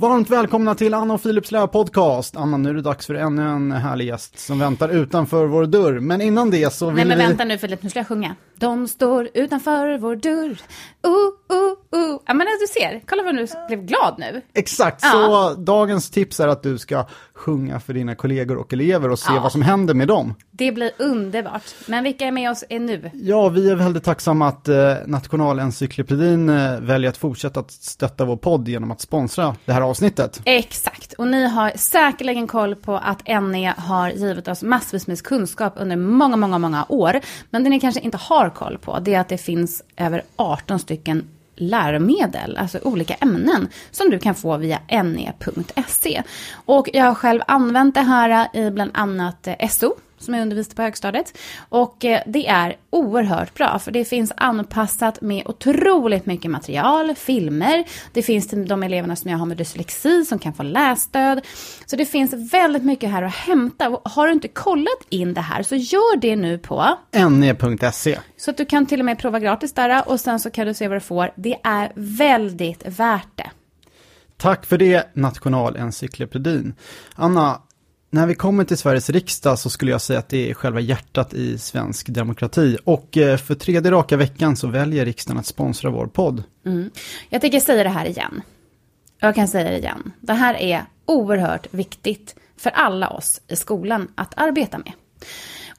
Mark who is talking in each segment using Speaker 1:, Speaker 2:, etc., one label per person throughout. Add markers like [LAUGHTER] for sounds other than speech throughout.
Speaker 1: Varmt välkomna till Anna och Philips podcast. Anna, nu är det dags för ännu en härlig gäst som väntar utanför vår dörr. Men innan det så vill
Speaker 2: Nej men
Speaker 1: vi...
Speaker 2: vänta nu Filip, nu ska jag sjunga. De står utanför vår dörr. Uh, uh, Ja men du ser, kolla vad du blev glad nu.
Speaker 1: Exakt,
Speaker 2: Ja.
Speaker 1: så dagens tips är att du ska sjunga för dina kollegor och elever och se
Speaker 2: Ja.
Speaker 1: vad som händer med dem.
Speaker 2: Det blir underbart. Men vilka är med oss är nu?
Speaker 1: Ja, vi är väldigt tacksamma att eh, Nationalencyklopedin eh, väljer att fortsätta att stötta vår podd genom att sponsra det här avsnittet.
Speaker 2: Exakt, och ni har säkerligen koll på att NE har givit oss massvis med kunskap under många, många, många år. Men det ni kanske inte har koll på, det är att det finns över 18 stycken läromedel, alltså olika ämnen, som du kan få via ne.se. Och jag har själv använt det här i bland annat eh, SO, som jag undervisade på högstadiet. Och eh, det är oerhört bra, för det finns anpassat med otroligt mycket material, filmer. Det finns till de eleverna som jag har med dyslexi som kan få lässtöd. Så det finns väldigt mycket här att hämta. Har du inte kollat in det här så gör det nu på
Speaker 1: ne.se.
Speaker 2: så att du kan till och med prova gratis där och sen så kan du se vad du får. Det är väldigt värt det.
Speaker 1: Tack för det, Nationalencyklopedin. Anna, när vi kommer till Sveriges riksdag så skulle jag säga att det är själva hjärtat i svensk demokrati. Och eh, för tredje raka veckan så väljer riksdagen att sponsra vår podd. Mm.
Speaker 2: Jag tänker säga det här igen. Jag kan säga det igen. Det här är oerhört viktigt för alla oss i skolan att arbeta med.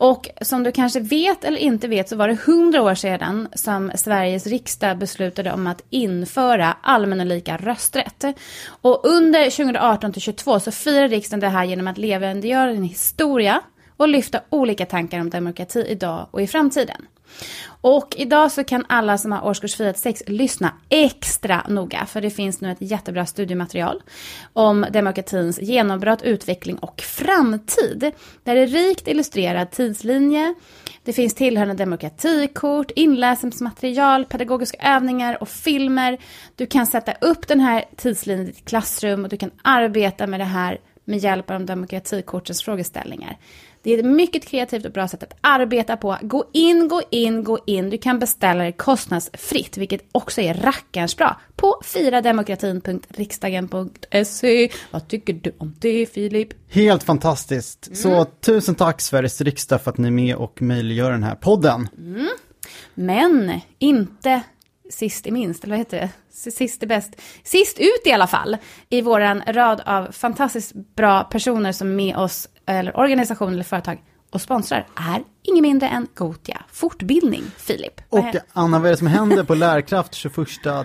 Speaker 2: Och som du kanske vet eller inte vet så var det hundra år sedan som Sveriges riksdag beslutade om att införa allmän och lika rösträtt. Och under 2018 till 2022 så firar riksdagen det här genom att levandegöra en historia och lyfta olika tankar om demokrati idag och i framtiden. Och idag så kan alla som har årskurs 4 till 6 lyssna extra noga, för det finns nu ett jättebra studiematerial om demokratins genombrott, utveckling och framtid. Där det är rikt illustrerad tidslinje, det finns tillhörande demokratikort, inläsningsmaterial, pedagogiska övningar och filmer. Du kan sätta upp den här tidslinjen i ditt klassrum och du kan arbeta med det här med hjälp av demokratikortens frågeställningar. Det är ett mycket kreativt och bra sätt att arbeta på. Gå in, gå in, gå in. Du kan beställa det kostnadsfritt, vilket också är rackarns bra, på firademokratin.riksdagen.se. Vad tycker du om det, Filip?
Speaker 1: Helt fantastiskt. Så tusen tack Sveriges riksdag för att ni är med och möjliggör den här podden.
Speaker 2: Men inte sist i minst, eller vad heter det? Sist i bäst. Sist ut i alla fall, i våran rad av fantastiskt bra personer som är med oss, eller organisationer eller företag, och sponsrar, är ingen mindre än Gotia Fortbildning, Filip.
Speaker 1: Och Anna, vad är det som händer på Lärkraft [LAUGHS] 21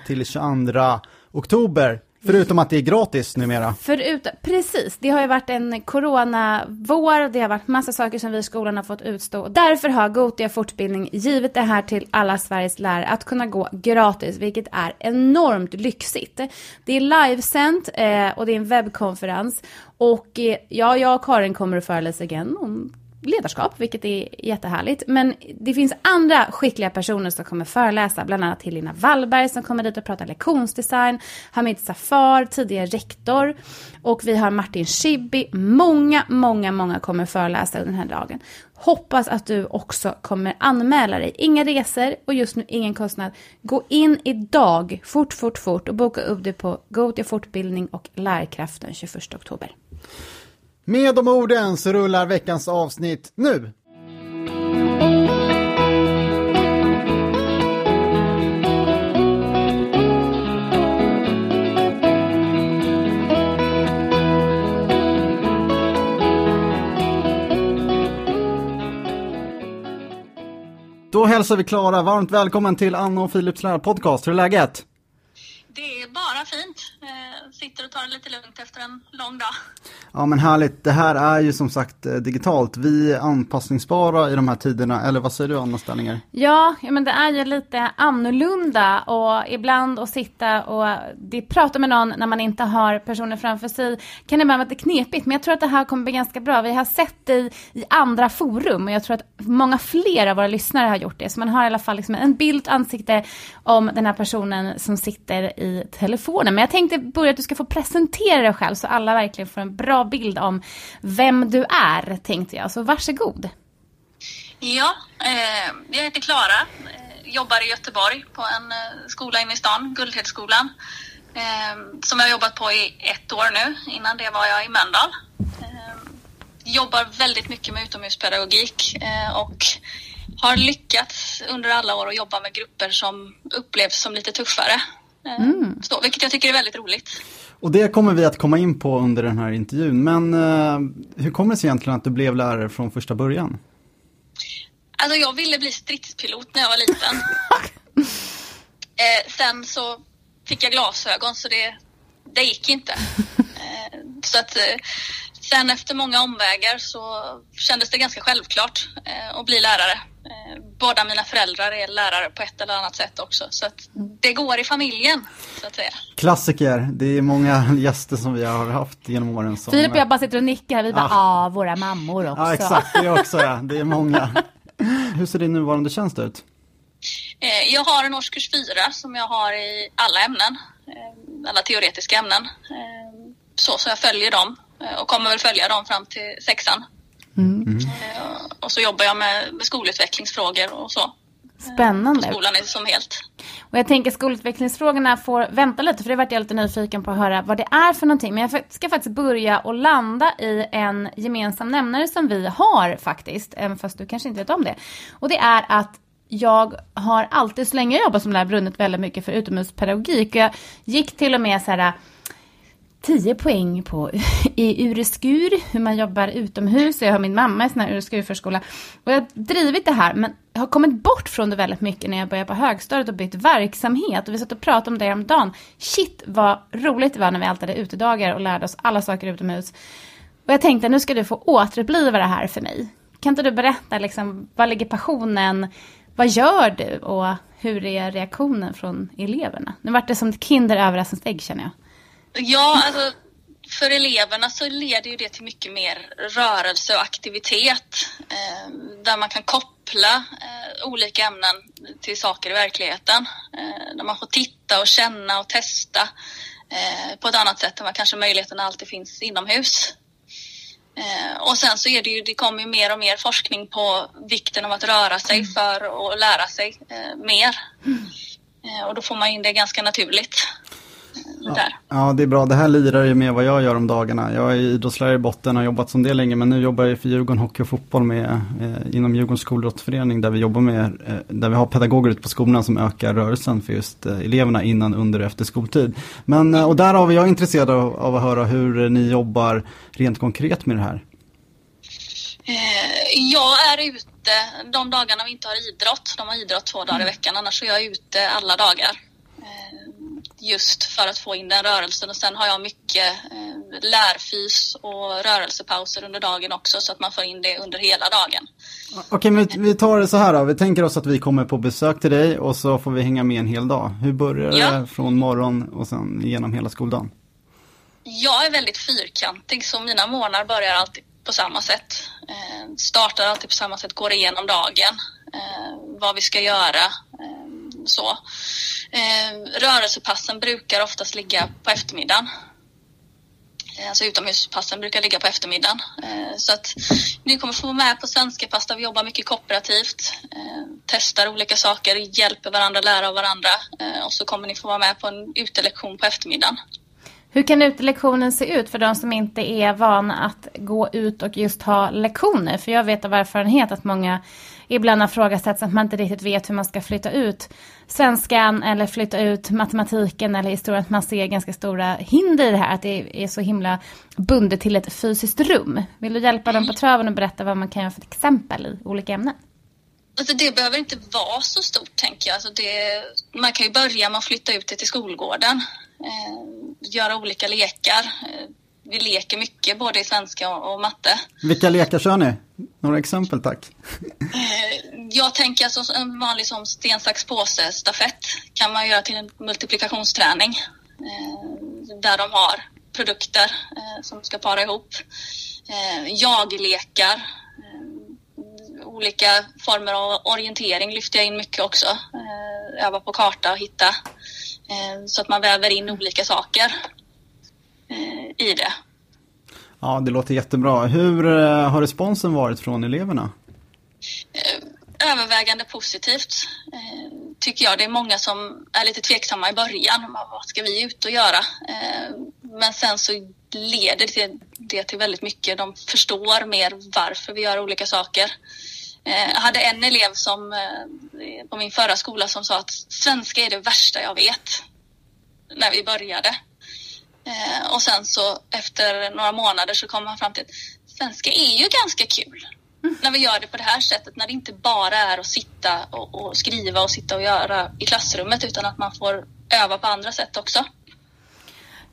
Speaker 1: till 22 oktober? Förutom att det är gratis numera.
Speaker 2: Förutom, precis, det har ju varit en coronavår, det har varit massa saker som vi i skolan har fått utstå. Därför har Gotia fortbildning givit det här till alla Sveriges lärare att kunna gå gratis, vilket är enormt lyxigt. Det är livesänt eh, och det är en webbkonferens. Och eh, ja, jag och Karin kommer att föreläsa igen om ledarskap, vilket är jättehärligt. Men det finns andra skickliga personer som kommer föreläsa, bland annat Helena Wallberg som kommer dit och pratar lektionsdesign, Hamid Safar, tidigare rektor, och vi har Martin Schibbye. Många, många, många kommer föreläsa den här dagen. Hoppas att du också kommer anmäla dig. Inga resor och just nu ingen kostnad. Gå in idag, fort, fort, fort och boka upp dig på Gotia fortbildning och lärkraft den 21 oktober.
Speaker 1: Med de orden så rullar veckans avsnitt nu. Då hälsar vi Klara varmt välkommen till Anna och Philips lärarpodcast. Hur är läget?
Speaker 3: Det är bara fint. Eh, sitter och tar det lite lugnt efter en lång dag.
Speaker 1: Ja men härligt, det här är ju som sagt eh, digitalt. Vi är anpassningsbara i de här tiderna, eller vad säger du Anna Ställningar?
Speaker 2: Ja, ja, men det är ju lite annorlunda och ibland att sitta och det, prata med någon när man inte har personer framför sig kan ibland vara lite knepigt. Men jag tror att det här kommer bli ganska bra. Vi har sett det i, i andra forum och jag tror att många fler av våra lyssnare har gjort det. Så man har i alla fall liksom en bild, ansikte om den här personen som sitter i telefonen. Men jag tänkte börja att du ska få presentera dig själv så alla verkligen får en bra bild om vem du är, tänkte jag. Så varsågod.
Speaker 3: Ja, eh, jag heter Klara. Eh, jobbar i Göteborg på en eh, skola inne i stan, Guldhedsskolan. eh, som jag har jobbat på i ett år nu. Innan det var jag i Mölndal. Eh, jobbar väldigt mycket med utomhuspedagogik eh, och har lyckats under alla år att jobba med grupper som upplevs som lite tuffare. Eh,
Speaker 2: Mm.
Speaker 3: så, vilket jag tycker är väldigt roligt.
Speaker 1: Och det kommer vi att komma in på under den här intervjun. Men eh, hur kommer det sig egentligen att du blev lärare från första början?
Speaker 3: Alltså jag ville bli stridspilot när jag var liten. [LAUGHS] eh, sen så fick jag glasögon så det, det gick inte. Eh, så att eh, sen efter många omvägar så kändes det ganska självklart eh, att bli lärare. Båda mina föräldrar är lärare på ett eller annat sätt också. Så att det går i familjen, så att säga.
Speaker 1: Klassiker, det är många [LAUGHS] gäster som vi har haft genom åren som...
Speaker 2: Filip och jag bara sitter och nickar, vi bara, ja,
Speaker 1: Ah.
Speaker 2: våra mammor också.
Speaker 1: Ja, exakt, det [LAUGHS] också ja. Det är många. Hur ser din nuvarande tjänst ut?
Speaker 3: Eh, Jag har en årskurs fyra som jag har i alla ämnen, eh, alla teoretiska ämnen. Eh, Så, så jag följer dem och kommer väl följa dem fram till sexan. Eh, Och så jobbar jag med, med skolutvecklingsfrågor och så.
Speaker 2: Spännande.
Speaker 3: Skolan är som helt.
Speaker 2: Och jag tänker skolutvecklingsfrågorna får vänta lite, för det vart jag lite nyfiken på att höra vad det är för någonting. Men jag ska faktiskt börja och landa i en gemensam nämnare som vi har faktiskt, även fast du kanske inte vet om det. Och det är att jag har alltid, så länge jag jobbat som lärare, brunnit väldigt mycket för utomhuspedagogik. Och jag gick till och med så här 10 poäng på [LAUGHS] i ureskur, hur man jobbar utomhus. Jag har min mamma i sån här ureskurförskola. Och jag har drivit det här, men jag har kommit bort från det väldigt mycket när jag började på högstadiet och bytt verksamhet. Och vi satt och pratade om det häromdagen. Shit vad roligt det var när vi alltid hade utedagar och lärde oss alla saker utomhus. Och jag tänkte, nu ska du få återuppliva det här för mig. Kan inte du berätta, liksom, vad ligger passionen? Vad gör du? Och hur är reaktionen från eleverna? Nu vart det som ett kinder överraskningsägg känner jag.
Speaker 3: Ja, alltså för eleverna så leder ju det till mycket mer rörelse och aktivitet eh, där man kan koppla eh, olika ämnen till saker i verkligheten. Eh, där man får titta och känna och testa eh, på ett annat sätt än vad kanske möjligheten alltid finns inomhus. Eh, och sen så är det ju, det kommer ju mer och mer forskning på vikten av att röra sig för att lära sig eh, mer. Eh, och då får man in det ganska naturligt. Eh, där.
Speaker 1: Ja, det är bra. Det här lirar ju med vad jag gör om dagarna. Jag är idrottslärare i botten och har jobbat som det länge, men nu jobbar jag för Djurgården Hockey och Fotboll med, eh, inom Djurgårdens skolidrottsförening där vi jobbar med, eh, där vi har pedagoger ute på skolan som ökar rörelsen för just eh, eleverna innan, under och efter skoltid. Men, eh, och därav är jag intresserad av, av att höra hur eh, ni jobbar rent konkret med det här.
Speaker 3: Eh, Jag är ute de dagarna vi inte har idrott. De har idrott två dagar i veckan. Annars är jag ute alla dagar. Eh, Just för att få in den rörelsen. Och sen har jag mycket eh, lärfys och rörelsepauser under dagen också. Så att man får in det under hela dagen.
Speaker 1: Okej, men vi, tar det så här då. Vi tänker oss att vi kommer på besök till dig och så får vi hänga med en hel dag. Hur börjar det
Speaker 3: Ja.
Speaker 1: från morgon och sen genom hela skoldagen?
Speaker 3: Jag är väldigt fyrkantig så mina månader börjar alltid på samma sätt. Eh, startar alltid på samma sätt, går igenom dagen. Eh, vad vi ska göra. Så. Eh, rörelsepassen brukar oftast ligga på eftermiddagen. Eh, alltså utomhuspassen brukar ligga på eftermiddagen. Eh, Så att ni kommer få vara med på svenska pass där vi jobbar mycket kooperativt. eh, Testar olika saker, hjälper varandra, lär av varandra. Eh, Och så kommer ni få vara med på en utelektion på eftermiddagen.
Speaker 2: Hur kan utelektionen se ut för de som inte är vana att gå ut och just ha lektioner? För jag vet av erfarenhet att många ibland har frågasätts att man inte riktigt vet hur man ska flytta ut svenskan eller flytta ut matematiken eller historien. Att man ser ganska stora hinder i det här, att det är så himla bundet till ett fysiskt rum. Vill du hjälpa dem på traven och berätta vad man kan göra för exempel i olika ämnen?
Speaker 3: Alltså det behöver inte vara så stort tänker jag. Alltså det, man kan ju börja med att flytta ut det till skolgården. Eh, göra olika lekar. Eh, vi leker mycket både i svenska och, matte.
Speaker 1: Vilka lekar kör ni? Några exempel tack.
Speaker 3: Eh, jag tänker alltså en vanlig som sten, sax, påse stafett kan man göra till en multiplikationsträning. Eh, där de har produkter eh, som ska para ihop. Jag-lekar. Olika former av orientering lyfter jag in mycket också. Öva på karta och hitta. Så att man väver in olika saker i det.
Speaker 1: Ja, det låter jättebra. Hur eh, har responsen varit från eleverna?
Speaker 3: övervägande positivt, eh, tycker jag. Det är många som är lite tveksamma i början. Vad ska vi ut och göra? Eh, men sen så leder det, det till väldigt mycket. De förstår mer varför vi gör olika saker. Eh, jag hade en elev som, eh, på min förra skola som sa att svenska är det värsta jag vet. När vi började. Eh, och sen så efter några månader så kom han fram till att svenska är ju ganska kul. Mm. När vi gör det på det här sättet, när det inte bara är att sitta och, och, skriva och sitta och göra i klassrummet utan att man får öva på andra sätt också.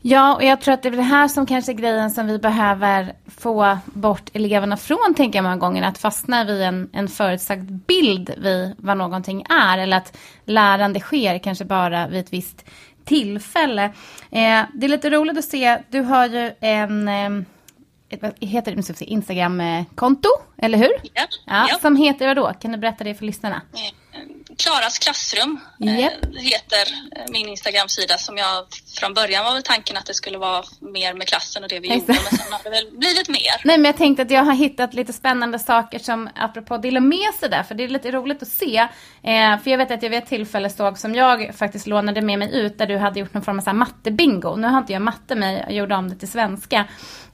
Speaker 2: Ja, och jag tror att det är det här som kanske är grejen som vi behöver få bort eleverna från, tänker jag många gånger. Att fastna vid en, en förutsagd bild vid vad någonting är. Eller att lärande sker kanske bara vid ett visst tillfälle. Eh, det är lite roligt att se, du har ju en... Eh, ett, heter det Instagram-konto, eller hur?
Speaker 3: Ja,
Speaker 2: ja, ja. Som heter vad då? Kan du berätta det för lyssnarna?
Speaker 3: Eh, Klaras klassrum yep. Eh, heter eh, min Instagram-sida som jag från början var väl tanken att det skulle vara mer med klassen och det vi Exakt. gjorde men sen har det väl blivit mer.
Speaker 2: Nej men jag tänkte att jag har hittat lite spännande saker som apropå dela med sig där för det är lite roligt att se. Eh, för jag vet att jag vid ett tillfälle såg som jag faktiskt lånade med mig ut där du hade gjort någon form av mattebingo. Nu har inte jag matte med, jag gjorde om det till svenska.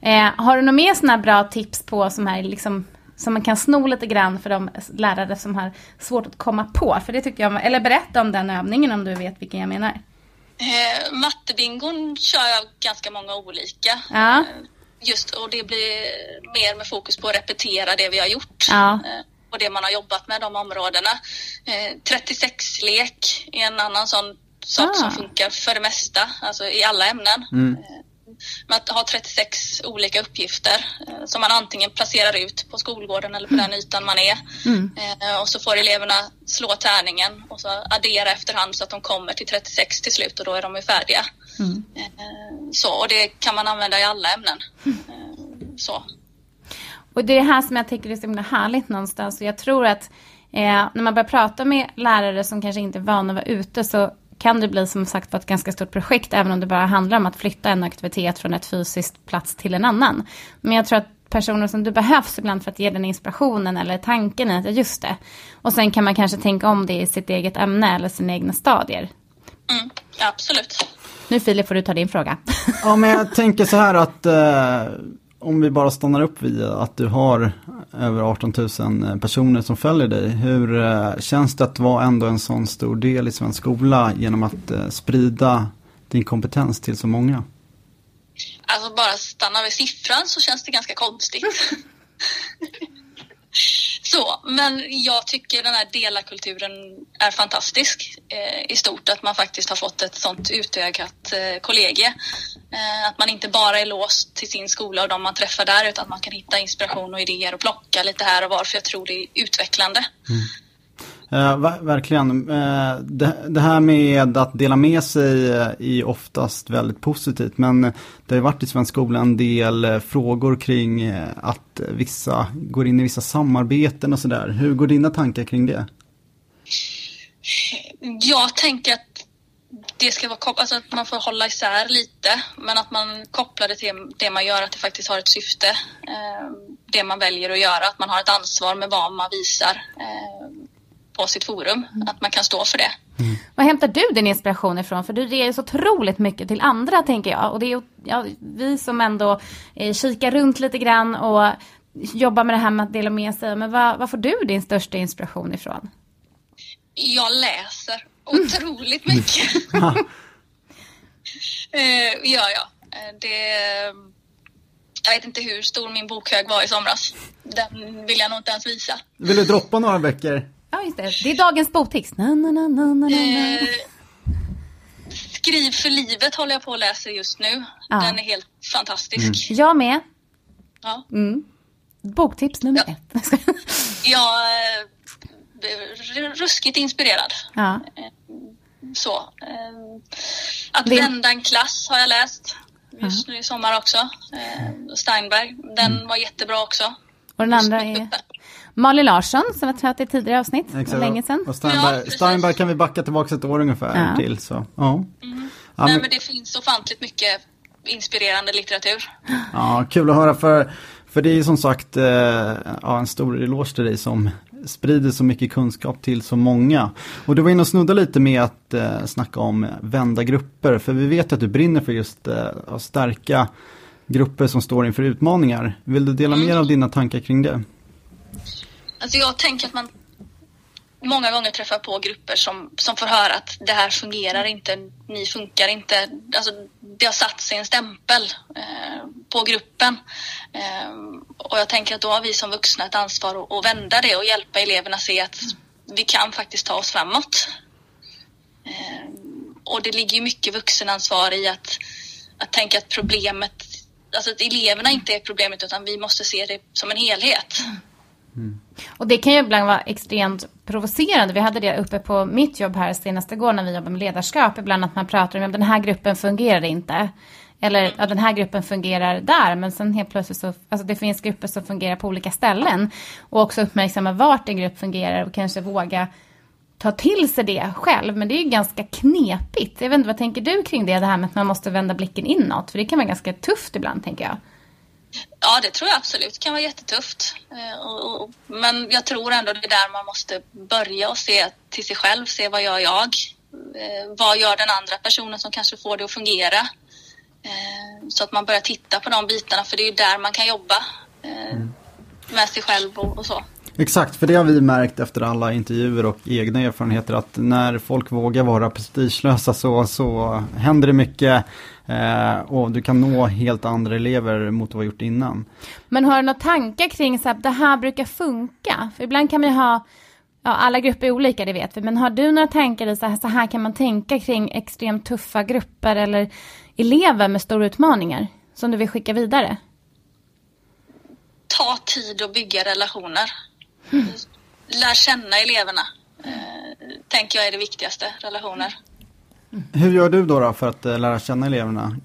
Speaker 2: Eh, har du några mer sådana bra tips på som är liksom som man kan sno lite grann för de lärare som har svårt att komma på. För det tycker jag, eller berätta om den övningen om du vet vilken jag menar.
Speaker 3: Eh, mattebingon kör jag ganska många olika.
Speaker 2: Ja. Eh,
Speaker 3: just, och det blir mer med fokus på att repetera det vi har gjort.
Speaker 2: Ja. Eh,
Speaker 3: och det man har jobbat med, de områdena. Eh, 36-lek är en annan sån sak ah. som funkar för det mesta, alltså i alla ämnen.
Speaker 1: Mm. Eh,
Speaker 3: med att ha 36 olika uppgifter eh, som man antingen placerar ut på skolgården eller på den ytan man är.
Speaker 2: Mm.
Speaker 3: Eh, och så får eleverna slå tärningen och så addera efterhand så att de kommer till 36 till slut och då är de ju färdiga.
Speaker 2: Mm.
Speaker 3: Eh, så, och det kan man använda i alla ämnen. Så.
Speaker 2: Och det är det här som jag tycker är så himla härligt någonstans. Jag tror att eh, när man börjar prata med lärare som kanske inte är vana att vara ute så kan det bli som sagt ett ganska stort projekt, även om det bara handlar om att flytta en aktivitet från ett fysiskt plats till en annan. Men jag tror att personer som du behövs ibland för att ge den inspirationen eller tanken i att just det. Och sen kan man kanske tänka om det i sitt eget ämne eller sina egna stadier.
Speaker 3: Mm, absolut.
Speaker 2: Nu Filip får du ta din fråga.
Speaker 1: Ja men jag tänker så här att eh, om vi bara stannar upp vid att du har över 18 000 personer som följer dig. Hur eh, känns det att vara ändå en sån stor del i svensk skola genom att eh, sprida din kompetens till så många?
Speaker 3: Alltså bara stanna vid siffran så känns det ganska konstigt. [LAUGHS] Så, men jag tycker den här delakulturen är fantastisk eh, i stort. Att man faktiskt har fått ett sånt utökat eh, kollegie. Eh, att man inte bara är låst till sin skola och de man träffar där utan att man kan hitta inspiration och idéer och plocka lite här och var. För jag tror det är utvecklande.
Speaker 1: Mm. Eh, verkligen. Eh, det, det, här med att dela med sig eh, är oftast väldigt positivt. Men det har varit i svensk skola en del eh, frågor kring eh, att vissa går in i vissa samarbeten och sådär. Hur går dina tankar kring det?
Speaker 3: Jag tänker att det ska vara alltså att man får hålla isär lite. Men att man kopplar det till det man gör, att det faktiskt har ett syfte. Det man väljer att göra, att man har ett ansvar med vad man visar på sitt forum. Mm. Att man kan stå för det.
Speaker 2: Mm. Var hämtar du din inspiration ifrån? För du ger så otroligt mycket till andra tänker jag. Och det är ja, vi som ändå eh, kikar runt lite grann och jobbar med det här med att dela med sig. Men var, var får du din största inspiration ifrån?
Speaker 3: Jag läser otroligt mm. mycket. [LAUGHS] [LAUGHS] eh, gör jag. Eh, det, jag vet inte hur stor min bokhög var i somras. Den vill jag nog inte ens visa.
Speaker 1: Vill du droppa några böcker?
Speaker 2: Ja, just det. Det är dagens boktips. Na, na, na, na, na,
Speaker 3: eh, Skriv för livet håller jag på att läsa just nu. Ja. Den är helt fantastisk.
Speaker 2: Mm. Jag med.
Speaker 3: Ja.
Speaker 2: Mm. Boktips nummer
Speaker 3: ja.
Speaker 2: ett. [LAUGHS]
Speaker 3: jag är eh, ruskigt inspirerad.
Speaker 2: Ja.
Speaker 3: Eh, så. Att det... vända en klass har jag läst just nu i sommar också. Steinberg. Den mm. var jättebra också.
Speaker 2: Och den andra är? Malin Larsson som var trött i tidigare avsnitt, Exakt. länge sedan.
Speaker 1: Och Steinberg, ja, Steinberg kan vi backa tillbaka ett år ungefär ja. till. Så. Ja.
Speaker 3: Mm. Ja, Nej, men det finns ofantligt mycket inspirerande litteratur.
Speaker 1: Ja, kul att höra för, för det är som sagt eh, ja, en stor eloge till dig som sprider så mycket kunskap till så många. Och du var inne och snudda lite med att eh, snacka om vända grupper, för vi vet att du brinner för just eh, att stärka grupper som står inför utmaningar. Vill du dela mm. mer av dina tankar kring det?
Speaker 3: Alltså jag tänker att man många gånger träffar på grupper som, som får höra att det här fungerar inte, ni funkar inte. Alltså, det har satt sig en stämpel eh, på gruppen. Eh, och jag tänker att då har vi som vuxna ett ansvar att, att vända det och hjälpa eleverna se att vi kan faktiskt ta oss framåt. Eh, och det ligger mycket vuxenansvar i att, att tänka att problemet, alltså att eleverna inte är problemet utan vi måste se det som en helhet.
Speaker 2: Mm. mm. Och det kan ju ibland vara extremt provocerande. Vi hade det uppe på mitt jobb här senaste igår när vi jobbade med ledarskap. Ibland att man pratar om att den här gruppen fungerar inte. Eller att den här gruppen fungerar där, men sen helt plötsligt så, alltså det finns grupper som fungerar på olika ställen. Och också uppmärksamma vart en grupp fungerar och kanske våga ta till sig det själv. Men det är ju ganska knepigt. Jag vet inte, vad tänker du kring det, det här med att man måste vända blicken inåt? För det kan vara ganska tufft ibland, tänker jag.
Speaker 3: Ja, det tror jag absolut. Det kan vara jättetufft. Eh, och, och, men jag tror ändå det är där man måste börja och se till sig själv. Se vad gör jag? Eh, vad gör den andra personen som kanske får det att fungera? Eh, så att man börjar titta på de bitarna, för det är ju där man kan jobba mm. med sig själv och, och så.
Speaker 1: Exakt, för det har vi märkt efter alla intervjuer och egna erfarenheter att när folk vågar vara prestigelösa så, så händer det mycket eh, och du kan nå helt andra elever mot vad du har gjort innan.
Speaker 2: Men har du några tankar kring så att det här brukar funka? För ibland kan man ju ha, ja alla grupper är olika det vet vi, men har du några tankar i så här, så här kan man tänka kring extremt tuffa grupper eller elever med stora utmaningar som du vill skicka vidare?
Speaker 3: Ta tid att bygga relationer. Mm. Lär känna eleverna. Eh, tänker jag är det viktigaste, relationer.
Speaker 1: Hur gör du då, då för att eh, lära känna eleverna?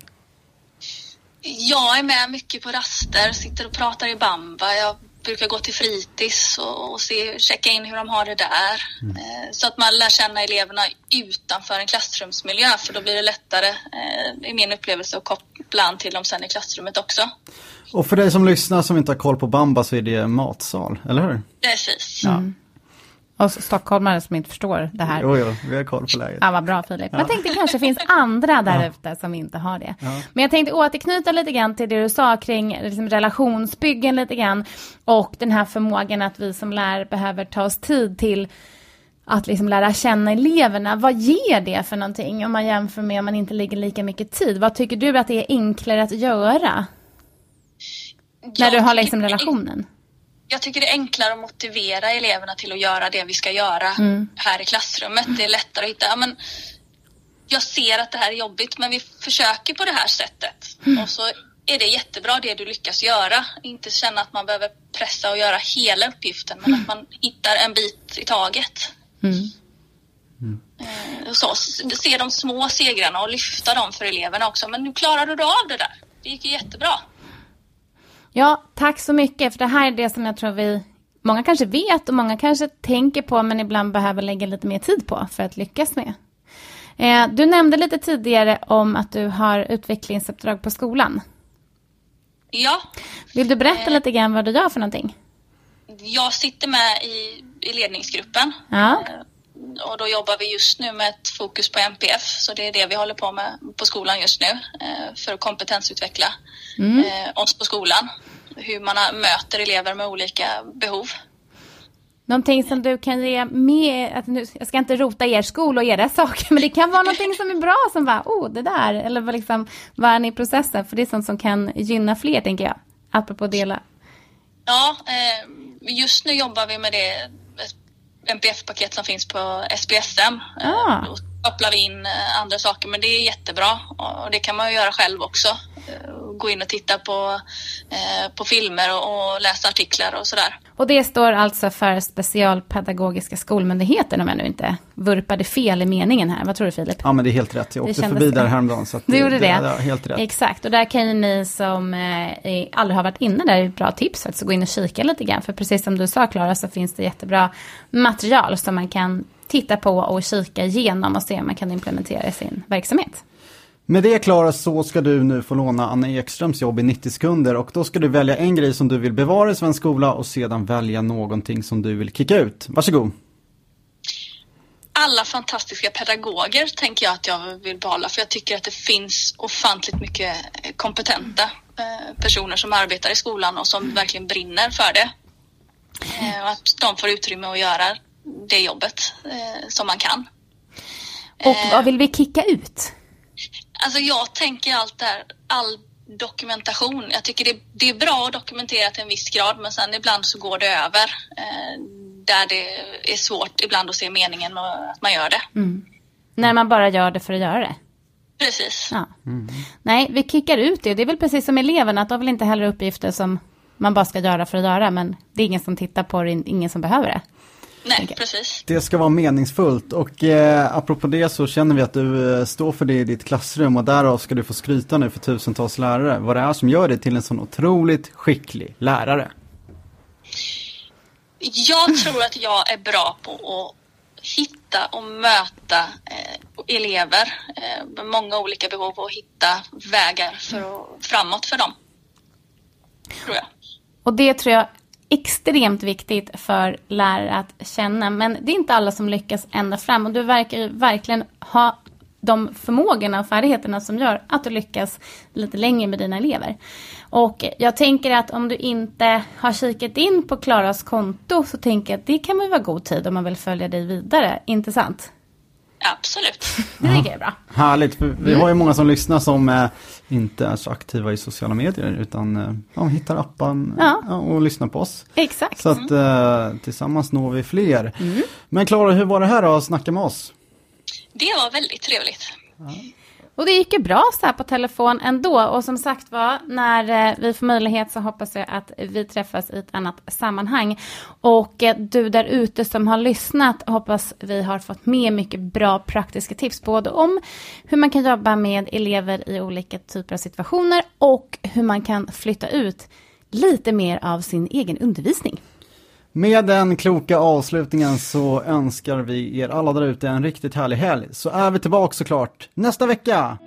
Speaker 3: Jag är med mycket på raster, sitter och pratar i bamba. Jag brukar gå till fritids och, och se, checka in hur de har det där. Mm. Eh, så att man lär känna eleverna utanför en klassrumsmiljö för då blir det lättare, eh, i min upplevelse, att koppla an till dem sen i klassrummet också.
Speaker 1: Och för dig som lyssnar som inte har koll på Bamba så är det matsal, eller hur?
Speaker 3: Precis.
Speaker 2: Ja. Mm. Och stockholmare som inte förstår det här.
Speaker 1: Jo, jo, vi har koll på läget.
Speaker 2: Ja, vad bra Filip. Ja. Jag tänkte kanske finns andra där ja. ute som inte har det. Ja. Men jag tänkte återknyta lite grann till det du sa kring liksom, relationsbyggen lite grann. Och den här förmågan att vi som lär behöver ta oss tid till att liksom lära känna eleverna. Vad ger det för någonting om man jämför med om man inte lägger lika mycket tid? Vad tycker du att det är enklare att göra? När du har liksom relationen?
Speaker 3: Jag tycker det är enklare att motivera eleverna till att göra det vi ska göra mm. här i klassrummet. Det är lättare att hitta, ja, men jag ser att det här är jobbigt men vi försöker på det här sättet. Mm. Och så är det jättebra det du lyckas göra. Inte känna att man behöver pressa och göra hela uppgiften men att man hittar en bit i taget. Mm. Mm. Så, se de små segrarna och lyfta dem för eleverna också. Men nu klarade du av det där. Det gick ju jättebra.
Speaker 2: Ja, tack så mycket. För det här är det som jag tror vi, många kanske vet och många kanske tänker på men ibland behöver lägga lite mer tid på för att lyckas med. Eh, du nämnde lite tidigare om att du har utvecklingsuppdrag på skolan.
Speaker 3: Ja.
Speaker 2: Vill du berätta eh, lite grann vad du gör för någonting?
Speaker 3: Jag sitter med i, i ledningsgruppen.
Speaker 2: Ja.
Speaker 3: Och då jobbar vi just nu med ett fokus på MPF, så det är det vi håller på med på skolan just nu eh, för att kompetensutveckla mm. Eh, oss på skolan. Hur man möter elever med olika behov.
Speaker 2: Någonting som du kan ge med, att nu, jag ska inte rota er skola och era [LAUGHS] saker, men det kan vara någonting som är bra som bara, oh det där, eller vad liksom, vad är ni i processen? För det är sånt som kan gynna fler, tänker jag, apropå dela.
Speaker 3: Ja, eh, just nu jobbar vi med det NPF-paket som finns på SPSM. Ah. Då kopplar vi in eh, andra saker men det är jättebra och det kan man ju göra själv också. Gå in och titta på, eh, på filmer och, läsa artiklar och sådär.
Speaker 2: Och det står alltså för Specialpedagogiska skolmyndigheten om jag nu inte vurpade fel i meningen här. Vad tror du Filip?
Speaker 1: Ja men det är helt rätt. Jag åkte förbi där häromdagen. Så
Speaker 2: du det, gjorde det?
Speaker 1: det ja, helt rätt.
Speaker 2: Exakt och där kan ju ni som eh, aldrig har varit inne där, är ett bra tips att gå in och kika lite grann. För precis som du sa Klara så finns det jättebra material som man kan titta på och kika igenom och se om man kan implementera i sin verksamhet.
Speaker 1: Med det Klara så ska du nu få låna Anna Ekströms jobb i 90 sekunder och då ska du välja en grej som du vill bevara i svensk skola och sedan välja någonting som du vill kicka ut. Varsågod.
Speaker 3: Alla fantastiska pedagoger tänker jag att jag vill behålla för jag tycker att det finns ofantligt mycket kompetenta eh, personer som arbetar i skolan och som verkligen brinner för det. Eh, och att de får utrymme att göra det jobbet eh, som man kan.
Speaker 2: Och vad vill vi kicka ut?
Speaker 3: Alltså jag tänker allt där, all dokumentation. Jag tycker det, det, är bra att dokumentera till en viss grad men sen ibland så går det över. Eh, där det är svårt ibland att se meningen med att man gör det.
Speaker 2: Mm. När man bara gör det för att göra det.
Speaker 3: Precis.
Speaker 2: Ja. Mm. Nej, vi kickar ut det. Det är väl precis som eleverna, att de vill inte heller uppgifter som man bara ska göra för att göra, men det är ingen som tittar på det, ingen som behöver det.
Speaker 3: Nej, precis.
Speaker 1: Det ska vara meningsfullt och eh, apropå det så känner vi att du eh, står för det i ditt klassrum och därav ska du få skryta nu för tusentals lärare. Vad det är som gör dig till en sån otroligt skicklig lärare.
Speaker 3: Jag tror att jag är bra på att hitta och möta eh, elever eh, med många olika behov och hitta vägar för att, framåt för dem. Tror jag.
Speaker 2: Och det tror jag extremt viktigt för lärare att känna. Men det är inte alla som lyckas ända fram och du verkar verkligen ha de förmågorna och färdigheterna som gör att du lyckas lite längre med dina elever. Och jag tänker att om du inte har kikat in på Klaras konto så tänker jag att det kan ju vara god tid om man vill följa dig vidare, inte sant?
Speaker 3: Absolut. [LAUGHS]
Speaker 2: Det tycker jag är bra.
Speaker 1: Härligt, vi har ju många som lyssnar som eh, inte är så aktiva i sociala medier utan eh, ja, hittar appen
Speaker 2: Ja.
Speaker 1: ja, och lyssnar på oss.
Speaker 2: Exakt.
Speaker 1: Så att eh, tillsammans når vi fler. Men Klara, hur var det här då att snacka med oss?
Speaker 3: Det var väldigt trevligt.
Speaker 2: Och det gick ju bra så här på telefon ändå. Och som sagt var, när eh, vi får möjlighet så hoppas jag att vi träffas i ett annat sammanhang. Och eh, du där ute som har lyssnat hoppas vi har fått med mycket bra praktiska tips. Både om hur man kan jobba med elever i olika typer av situationer och hur man kan flytta ut lite mer av sin egen undervisning.
Speaker 1: Med den kloka avslutningen så önskar vi er alla där ute en riktigt härlig helg. Så är vi tillbaka såklart nästa vecka.